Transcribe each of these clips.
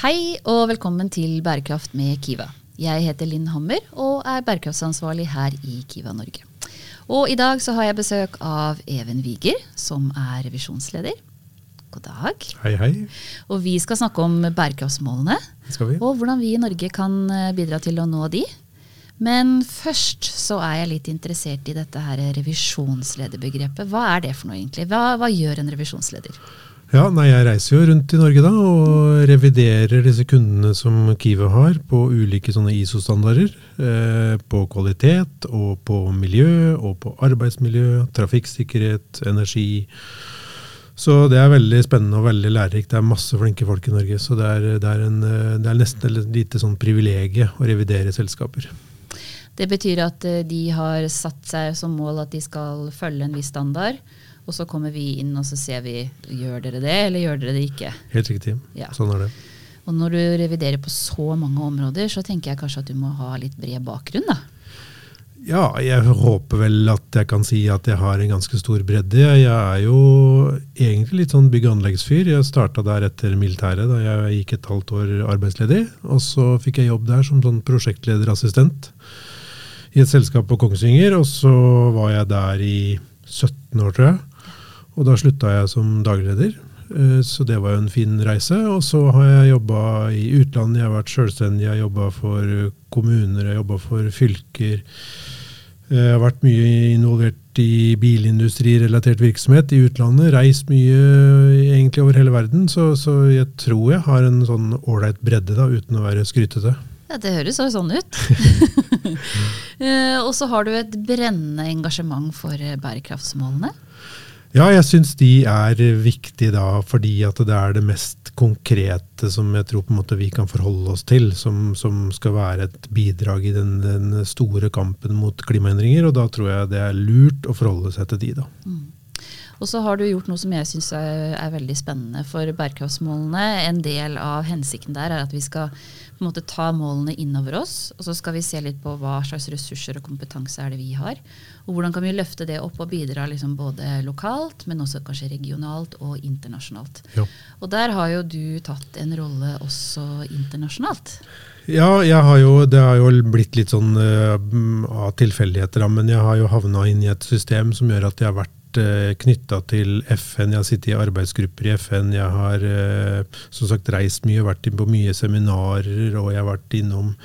Hei og velkommen til Bærekraft med Kiva. Jeg heter Linn Hammer og er bærekraftsansvarlig her i Kiva Norge. Og i dag så har jeg besøk av Even Wiger, som er revisjonsleder. God dag. Hei, hei. Og vi skal snakke om bærekraftsmålene. Skal vi? Og hvordan vi i Norge kan eh, bidra til å nå de. Men først så er jeg litt interessert i dette her revisjonslederbegrepet. Hva er det for noe egentlig? Hva, hva gjør en revisjonsleder? Ja, nei, Jeg reiser jo rundt i Norge da, og reviderer disse kundene som Kiwi har på ulike sånne ISO-standarder. Eh, på kvalitet, og på miljø, og på arbeidsmiljø, trafikksikkerhet, energi. Så det er veldig spennende og veldig lærerikt. Det er masse flinke folk i Norge. Så det er, det er, en, det er nesten et lite sånn privilegie å revidere selskaper. Det betyr at eh, de har satt seg som mål at de skal følge en viss standard. Og så kommer vi inn og så ser vi gjør dere det, eller gjør dere det ikke. Helt riktig. Ja. Sånn er det. Og når du reviderer på så mange områder, så tenker jeg kanskje at du må ha litt bred bakgrunn, da. Ja, jeg håper vel at jeg kan si at jeg har en ganske stor bredde. Jeg er jo egentlig litt sånn bygg- og anleggsfyr. Jeg starta der etter militæret, da jeg gikk et halvt år arbeidsledig. Og så fikk jeg jobb der som sånn prosjektlederassistent i et selskap på Kongsvinger. Og så var jeg der i 17 år, tror jeg. Og da slutta jeg som dagleder. Eh, så det var jo en fin reise. Og så har jeg jobba i utlandet, jeg har vært sjølstendig, jeg har jobba for kommuner, jeg har jobba for fylker. Eh, jeg har vært mye involvert i bilindustrirelatert virksomhet i utlandet. Reist mye egentlig over hele verden. Så, så jeg tror jeg har en sånn ålreit bredde, da, uten å være skrytete. Ja, Det høres jo sånn ut. Eh, og så har du et brennende engasjement for bærekraftsmålene. Ja, jeg syns de er viktige da, fordi at det er det mest konkrete som jeg tror på en måte vi kan forholde oss til, som, som skal være et bidrag i den, den, store kampen mot klimaendringer. Og da tror jeg det er lurt å forholde seg til de, da. Mm. Og så har du gjort noe som jeg syns er, er, veldig spennende for bærekraftsmålene. En del av hensikten der er at vi skal på en måte ta målene innover oss. Og så skal vi se litt på hva slags ressurser og kompetanse er det vi har. Og hvordan kan vi løfte det opp og bidra liksom både lokalt, men også kanskje regionalt og internasjonalt. Ja. Og der har jo du tatt en rolle også internasjonalt. Ja, har jo, det har jo blitt litt sånn uh, av tilfeldigheter, men jeg har jo havna inn i et system som gjør at jeg har vært vært eh, knytta til FN. Jeg har sittet i arbeidsgrupper i FN. Jeg har eh, som sagt reist mye, vært på mye seminarer, og jeg har vært innom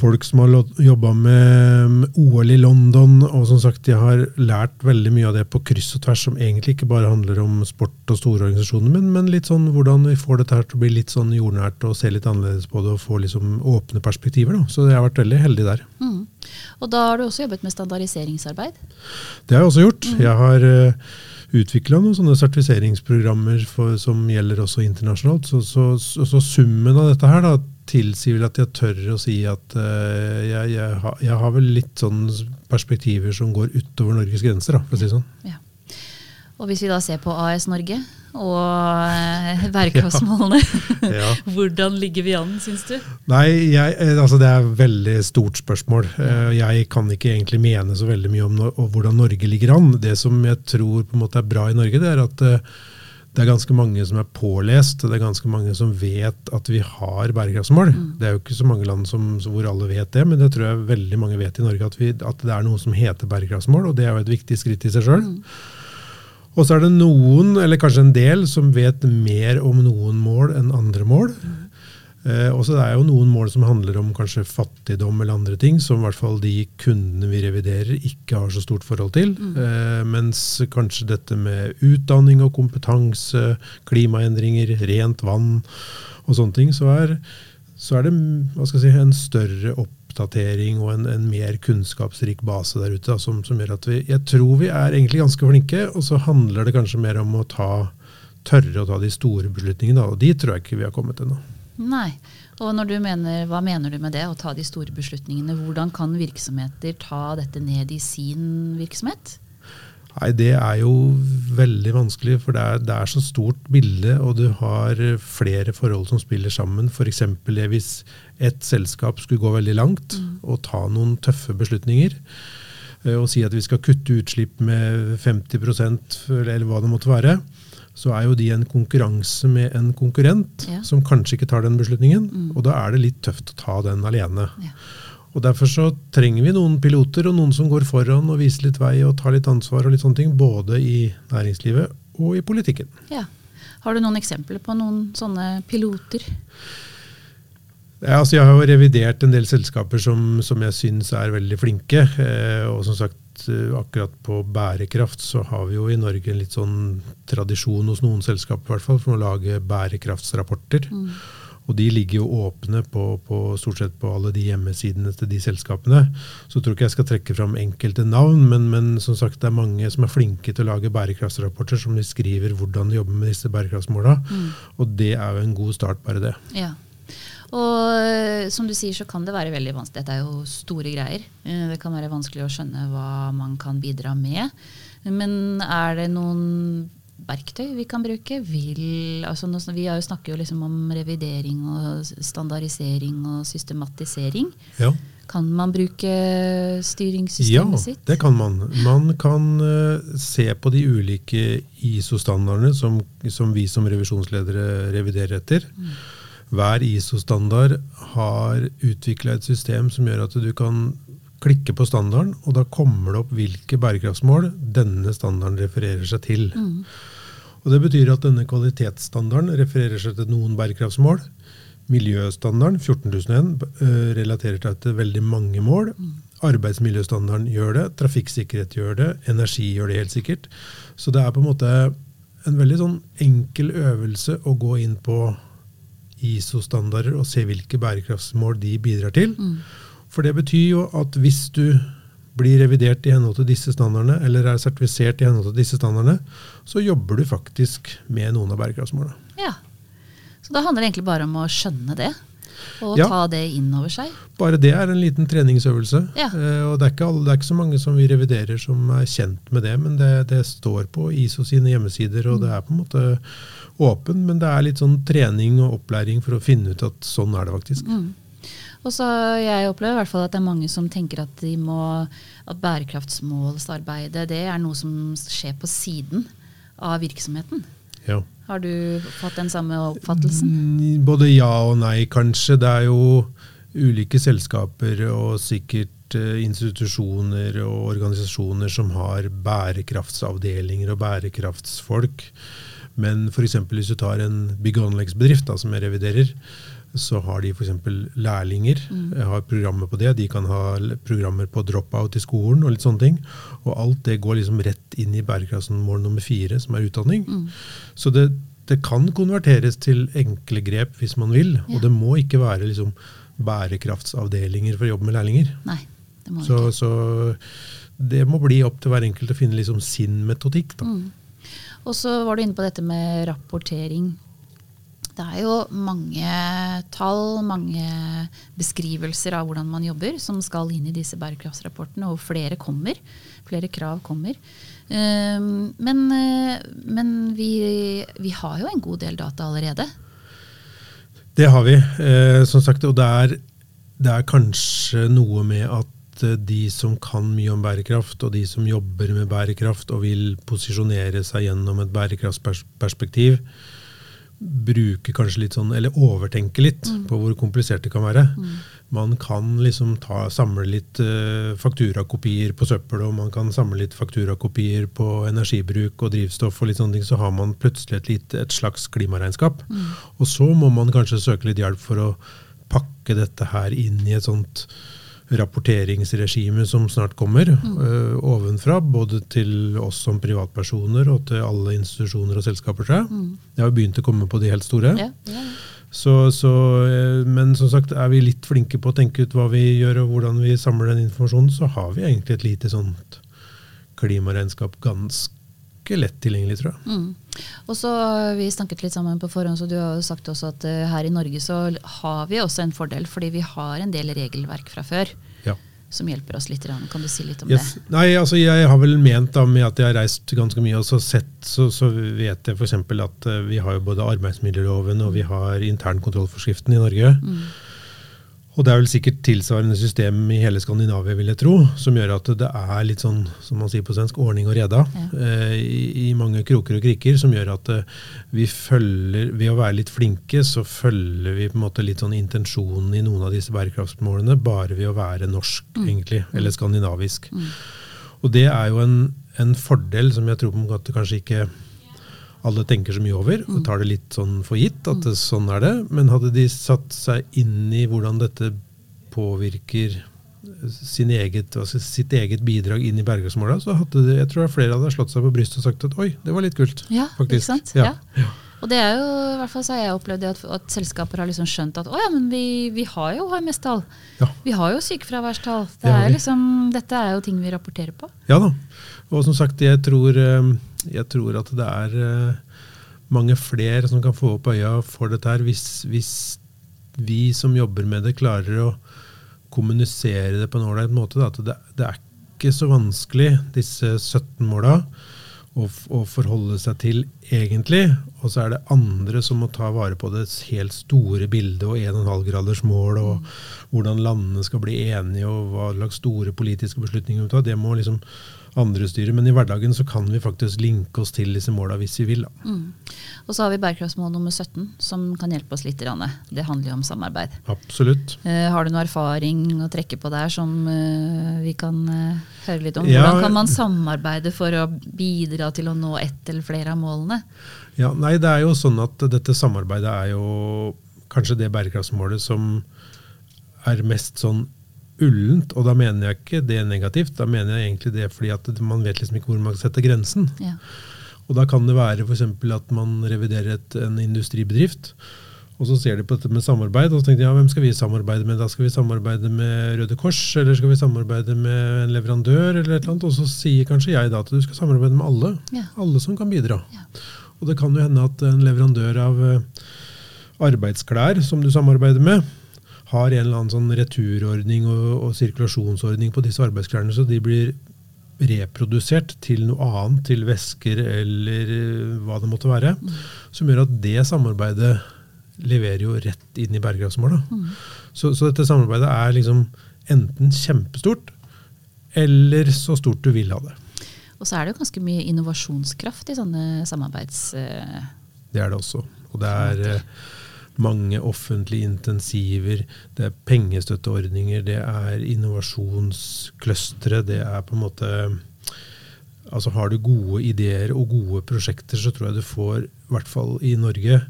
folk som har jobba med OL i London. Og som sagt, jeg har lært veldig mye av det på kryss og tvers, som egentlig ikke bare handler om sport og store organisasjoner, men, men litt sånn hvordan vi får dette her til å bli litt sånn jordnært og se litt annerledes på det og få liksom åpne perspektiver. Da. Så jeg har vært veldig heldig der. Mm. Og da har du også jobbet med standardiseringsarbeid? Det har jeg også gjort. Mm. Jeg har uh, eh, utvikla noen sånne sertifiseringsprogrammer for, som gjelder også internasjonalt. Så, så, så, så, summen av dette her da, tilsier vel at jeg tør å si at uh, jeg, jeg, har, jeg, har vel litt sånn perspektiver som går utover Norges grenser, da, for å si det sånn. Ja. Og hvis vi da ser på AS Norge og eh, bærekraftsmålene, ja. ja. hvordan ligger vi an, syns du? Nei, jeg, eh, altså Det er et veldig stort spørsmål. Jeg kan ikke egentlig mene så veldig mye om, no hvordan Norge ligger an. Det som jeg tror på en måte er bra i Norge, det er at det er ganske mange som er pålest, det er ganske mange som vet at vi har bærekraftsmål. Mm. Det er jo ikke så mange land som, hvor alle vet det, men det tror jeg veldig mange vet i Norge. At, vi, at det er noe som heter bærekraftsmål, og det er jo et viktig skritt i seg sjøl. Mm. Og så er det noen, eller kanskje en del, som vet mer om noen mål enn andre mål. Eh, og så er det jo noen mål som handler om kanskje fattigdom eller andre ting, som i hvert fall de kundene vi reviderer, ikke har så stort forhold til. Mm. Eh, mens kanskje dette med utdanning og kompetanse, klimaendringer, rent vann og sånne ting, så er, så er det hva skal jeg si, en større oppdatering og en, en mer kunnskapsrik base der ute. Da, som, som, gjør at vi Jeg tror vi er egentlig ganske flinke, og så handler det kanskje mer om å ta, tørre å ta de store beslutningene. Og de tror jeg ikke vi har kommet ennå. Nei. Og mener, Hva mener du med det, å ta de store beslutningene? Hvordan kan virksomheter ta dette ned i sin virksomhet? Nei, Det er jo veldig vanskelig, for det er, det er så stort bilde, og du har flere forhold som spiller sammen. F.eks. hvis et selskap skulle gå veldig langt mm. og ta noen tøffe beslutninger eh, og si at vi skal kutte utslipp med 50% eller hva det måtte være, så er jo de en konkurranse med en konkurrent Ja. som kanskje ikke tar den beslutningen. Og da er det litt tøft å ta den alene. Ja. Og Derfor så trenger vi noen piloter og noen som går foran og viser litt vei og tar litt ansvar, og litt sånne ting, både i næringslivet og i politikken. Ja. Har du noen eksempler på noen sånne piloter? Ja, altså jeg har jo revidert en del selskaper som, som jeg syns er veldig flinke. Eh, og som sagt, eh, akkurat på bærekraft så har vi jo i Norge en litt sånn tradisjon hos noen selskaper i hvert fall, for å lage bærekraftsrapporter. Og de ligger jo åpne på, på stort sett på alle de hjemmesidene til de selskapene. Så tror ikke jeg skal trekke fram enkelte navn, men, men som sagt, det er mange som er flinke til å lage bærekraftsrapporter som beskriver hvordan de jobber med disse bærekraftsmåla. Og det er jo en god start, bare det. Ja. Og eh, som du sier, så kan det være veldig vanskelig. Dette er jo store greier. Eh, Det kan være vanskelig å skjønne hva man kan bidra med. Men er det noen verktøy vi kan bruke? Vil, altså vi har jo snakker jo liksom om revidering og standardisering og systematisering. Ja. Kan man bruke Ja, styringssystemet sitt? det kan man. Man kan uh, se på de ulike ISO-standardene som, som vi som revisjonsledere reviderer etter. Hver ISO-standard har utvikla et system som gjør at du kan klikke på standarden, og da kommer det opp hvilke bærekraftsmål denne standarden refererer seg til. Og Det betyr at denne kvalitetsstandarden refererer seg til noen bærekraftsmål. Miljøstandarden 14001 eh, relaterer seg til veldig mange mål. Arbeidsmiljøstandarden gjør det, trafikksikkerhet gjør det, energi gjør det helt sikkert. Så det er på en måte en veldig sånn enkel øvelse å gå inn på ISO-standarder og se hvilke bærekraftsmål de bidrar til. For det betyr jo at hvis du blir revidert i henhold til disse standardene, eller er sertifisert i henhold til disse standardene, så jobber du faktisk med noen av bærekraftsmålene. Ja. Så da handler det egentlig bare om å skjønne det. Og Ja. ta det inn over seg. Bare det er en liten treningsøvelse. Ja. Eh, og det er, ikke alle, det er ikke så mange som vi reviderer som er kjent med det, men det, det står på ISO sine hjemmesider, og det er på en måte åpen, men det er litt sånn trening og opplæring for å finne ut at sånn er det faktisk. Mm. Og så Jeg opplever i hvert fall at det er mange som tenker at, de må, at bærekraftsmålsarbeidet det er noe som skjer på siden av virksomheten. Ja. Har du fått den samme oppfattelsen? Mm, Både ja og nei, kanskje. Det er jo ulike selskaper og sikkert eh, institusjoner og organisasjoner som har bærekraftsavdelinger og bærekraftsfolk. Men f.eks. hvis du tar en bygg- og anleggsbedrift da, som jeg reviderer, så har de f.eks. lærlinger. Mm. har programmer på det. De kan ha programmer på drop-out i skolen og litt sånne ting. Og alt det går liksom rett inn i bærekraftsmål nummer fire, som er utdanning. Så det, det kan konverteres til enkle grep hvis man vil. Ja. Og det må ikke være liksom bærekraftsavdelinger for å jobbe med lærlinger. Nei, det må Så, ikke. så det må bli opp til hver enkelt å finne liksom sin metodikk. Da. Mm. Og så var du inne på dette med rapportering. Det er jo mange tall, mange beskrivelser av hvordan man jobber, som skal inn i disse bærekraftsrapportene, og flere kommer. Flere krav kommer. Um, men eh, men vi, vi har jo en god del data allerede. Det har vi, eh, som sagt. Og det er, det er kanskje noe med at eh, de som kan mye om bærekraft, og de som jobber med bærekraft og vil posisjonere seg gjennom et bærekraftsperspektiv, bruker kanskje litt sånn, eller overtenker litt på hvor komplisert det kan være. Man kan liksom ta, samle litt uh, fakturakopier på søppel, og man kan samle litt fakturakopier på energibruk og drivstoff, og litt sånne ting, så har man plutselig et, litt, et slags klimaregnskap. Og så må man kanskje søke litt hjelp for å pakke dette her inn i et sånt rapporteringsregime som snart kommer øh, ovenfra, både til oss som privatpersoner og til alle institusjoner og selskaper. jeg. Det har begynt å komme på de helt store. Ja, ja. Så, så, øh, men som sagt, er vi litt flinke på å tenke ut hva vi gjør og hvordan vi samler den informasjonen, så har vi egentlig et lite sånt klimaregnskap ganske lett tilgjengelig, tror jeg. Mm. Og så Vi snakket litt sammen på forhånd, så du har jo sagt også at uh, her i Norge så har vi også en fordel, fordi vi har en del regelverk fra før Ja. som hjelper oss litt. Kan du si litt om Yes. Nei, altså jeg har vel ment da med at jeg har reist ganske mye og så sett, så, så vet jeg f.eks. at eh, vi har jo både arbeidsmiljøloven og vi har internkontrollforskriften i Norge. Mm. Og det er vel sikkert tilsvarende system i hele Skandinavia, vil jeg tro, som gjør at det er litt sånn, som man sier på svensk, ordning og reda Ja. eh, i, i mange kroker og krikker, som gjør at eh, vi følger Ved å være litt flinke, så følger vi på en måte litt sånn intensjonen i noen av disse bærekraftsmålene bare ved å være norsk, egentlig, eller skandinavisk. Og det er jo en, en fordel som jeg tror på en måte kanskje ikke alle tenker så mye over og tar det litt sånn for gitt at det, sånn er det. Men hadde de satt seg inn i hvordan dette påvirker sin eget, altså sitt eget bidrag inn i bærekraftsmåla, så hadde det, jeg tror flere hadde slått seg på brystet og sagt at oi, det var litt kult. Ja, faktisk. ikke sant? Ja. Ja. Og det er jo, i hvert fall så har jeg opplevd at, at selskaper har liksom skjønt at å ja, men vi, vi har jo HMS-tall. Ja. Vi har jo sykefraværstall. Det Det er liksom, dette er jo ting vi rapporterer på. Ja da. Og som sagt, jeg tror, eh, jeg tror at det er eh, mange flere som kan få opp øya for dette her, hvis, hvis vi som jobber med det, klarer å kommunisere det på en ålreit måte. Da. At det, det er ikke så vanskelig, disse 17 måla, å, å forholde seg til egentlig. Og så er det andre som må ta vare på det helt store bildet og 1,5-gradersmålet og hvordan landene skal bli enige, og hva slags store politiske beslutninger vi må ta. Det må liksom andre styre. Men i hverdagen så kan vi faktisk linke oss til disse måla hvis vi vil. Mm. Og så har vi bærekraftsmål nummer 17, som kan hjelpe oss litt. grann. Det handler jo om samarbeid. Absolutt. Eh, har du noe erfaring å trekke på der som eh, vi kan eh, høre litt om? Ja. Hvordan kan man samarbeide for å bidra til å nå ett eller flere av målene? Ja, nei, det er jo sånn at dette samarbeidet er jo kanskje det bærekraftsmålet som er mest sånn ullent, og da mener jeg ikke det negativt. Da mener jeg egentlig det fordi at man vet liksom ikke hvor man setter sette grensen. Ja. Og da kan det være f.eks. at man reviderer et, en industribedrift, og så ser de på dette med samarbeid, og så tenker de ja, hvem skal vi samarbeide med? Da skal vi samarbeide med Røde Kors, eller skal vi samarbeide med en leverandør, eller et eller annet. Og så sier kanskje jeg da at du skal samarbeide med alle. Ja. Alle som kan bidra. Ja. Og det kan jo hende at en leverandør av eh, arbeidsklær som du samarbeider med, har en eller annen sånn returordning og, og sirkulasjonsordning på disse arbeidsklærne, så de blir reprodusert til noe annet, til væsker eller eh, hva det måtte være, som gjør at det samarbeidet leverer jo rett inn i bærekraftsmåla. Så, så dette samarbeidet er liksom enten kjempestort, eller så stort du vil ha det. Og så er det jo ganske mye innovasjonskraft i sånne samarbeids... eh, Det er det også. Og det er eh, mange offentlige intensiver, det er pengestøtteordninger, det er innovasjonsclustere, det er på en måte Altså Har du gode ideer og gode prosjekter, så tror jeg du får, i hvert fall i Norge,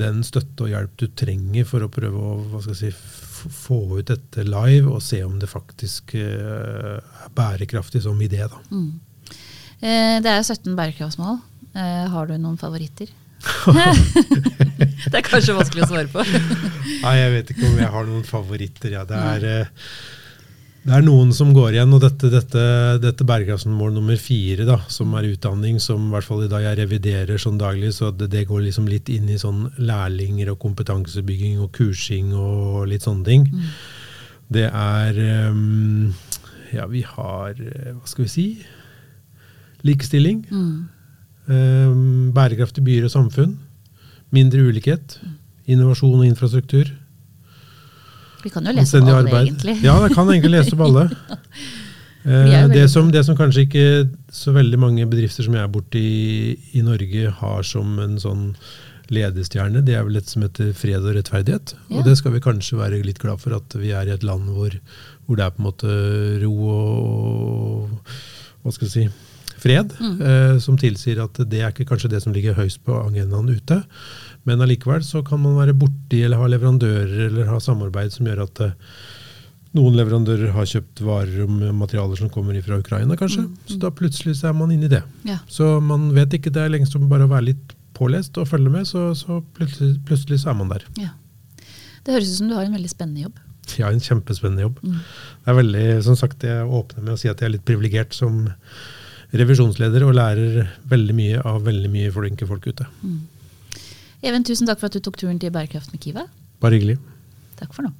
den støtte og hjelp du trenger for å prøve å si, få ut dette live og se om det faktisk eh, er bærekraftig som idé. da. mm. Eh, det er 17 bærekraftsmål. Eh, har du noen favoritter? det er kanskje vanskelig å svare på. Nei, jeg vet ikke om jeg har noen favoritter. Ja. Det, er, eh, det er noen som går igjen, og dette, dette, dette bærekraftsmål nummer fire, da, som er utdanning, som i hvert fall i dag jeg reviderer sånn daglig, så det, det går liksom litt inn i sånn lærlinger og kompetansebygging og kursing og litt sånne ting. Det er um, Ja, vi har Hva skal vi si? Likestilling. Mm. Um, bærekraftige byer og samfunn. Mindre ulikhet. Innovasjon og infrastruktur. Vi kan jo lese opp alle, arbeid. egentlig. Ja, jeg kan egentlig lese opp alle. Eh, det, som, det som kanskje ikke så veldig mange bedrifter som jeg er borti i, i Norge har som en sånn ledestjerne, det er vel et som heter fred og rettferdighet. Ja. Og det skal vi kanskje være litt glad for at vi er i et land hvor, hvor det er på en måte ro og hva skal jeg si, fred, Mm. eh, som tilsier at det er ikke kanskje det som ligger høyest på agendaen ute. Men allikevel så kan man være borti eller ha leverandører eller ha samarbeid som gjør at eh, noen leverandører har kjøpt varer og materialer som kommer fra Ukraina, kanskje. Så da plutselig så er man inne i det. Ja. Så man vet ikke. Det er lengst om bare å være litt pålest og følge med, så, så plutselig, plutselig så er man der. Ja. Det høres ut som du har en veldig spennende jobb. Ja, en kjempespennende jobb. Mm. Det er veldig, som sagt, Jeg åpner med å si at jeg er litt privilegert som revisjonsleder og lærer veldig mye av veldig mye flinke folk ute. Even, tusen takk for at du tok turen til Bærekraft med Kiva. Bare hyggelig. Takk for nå.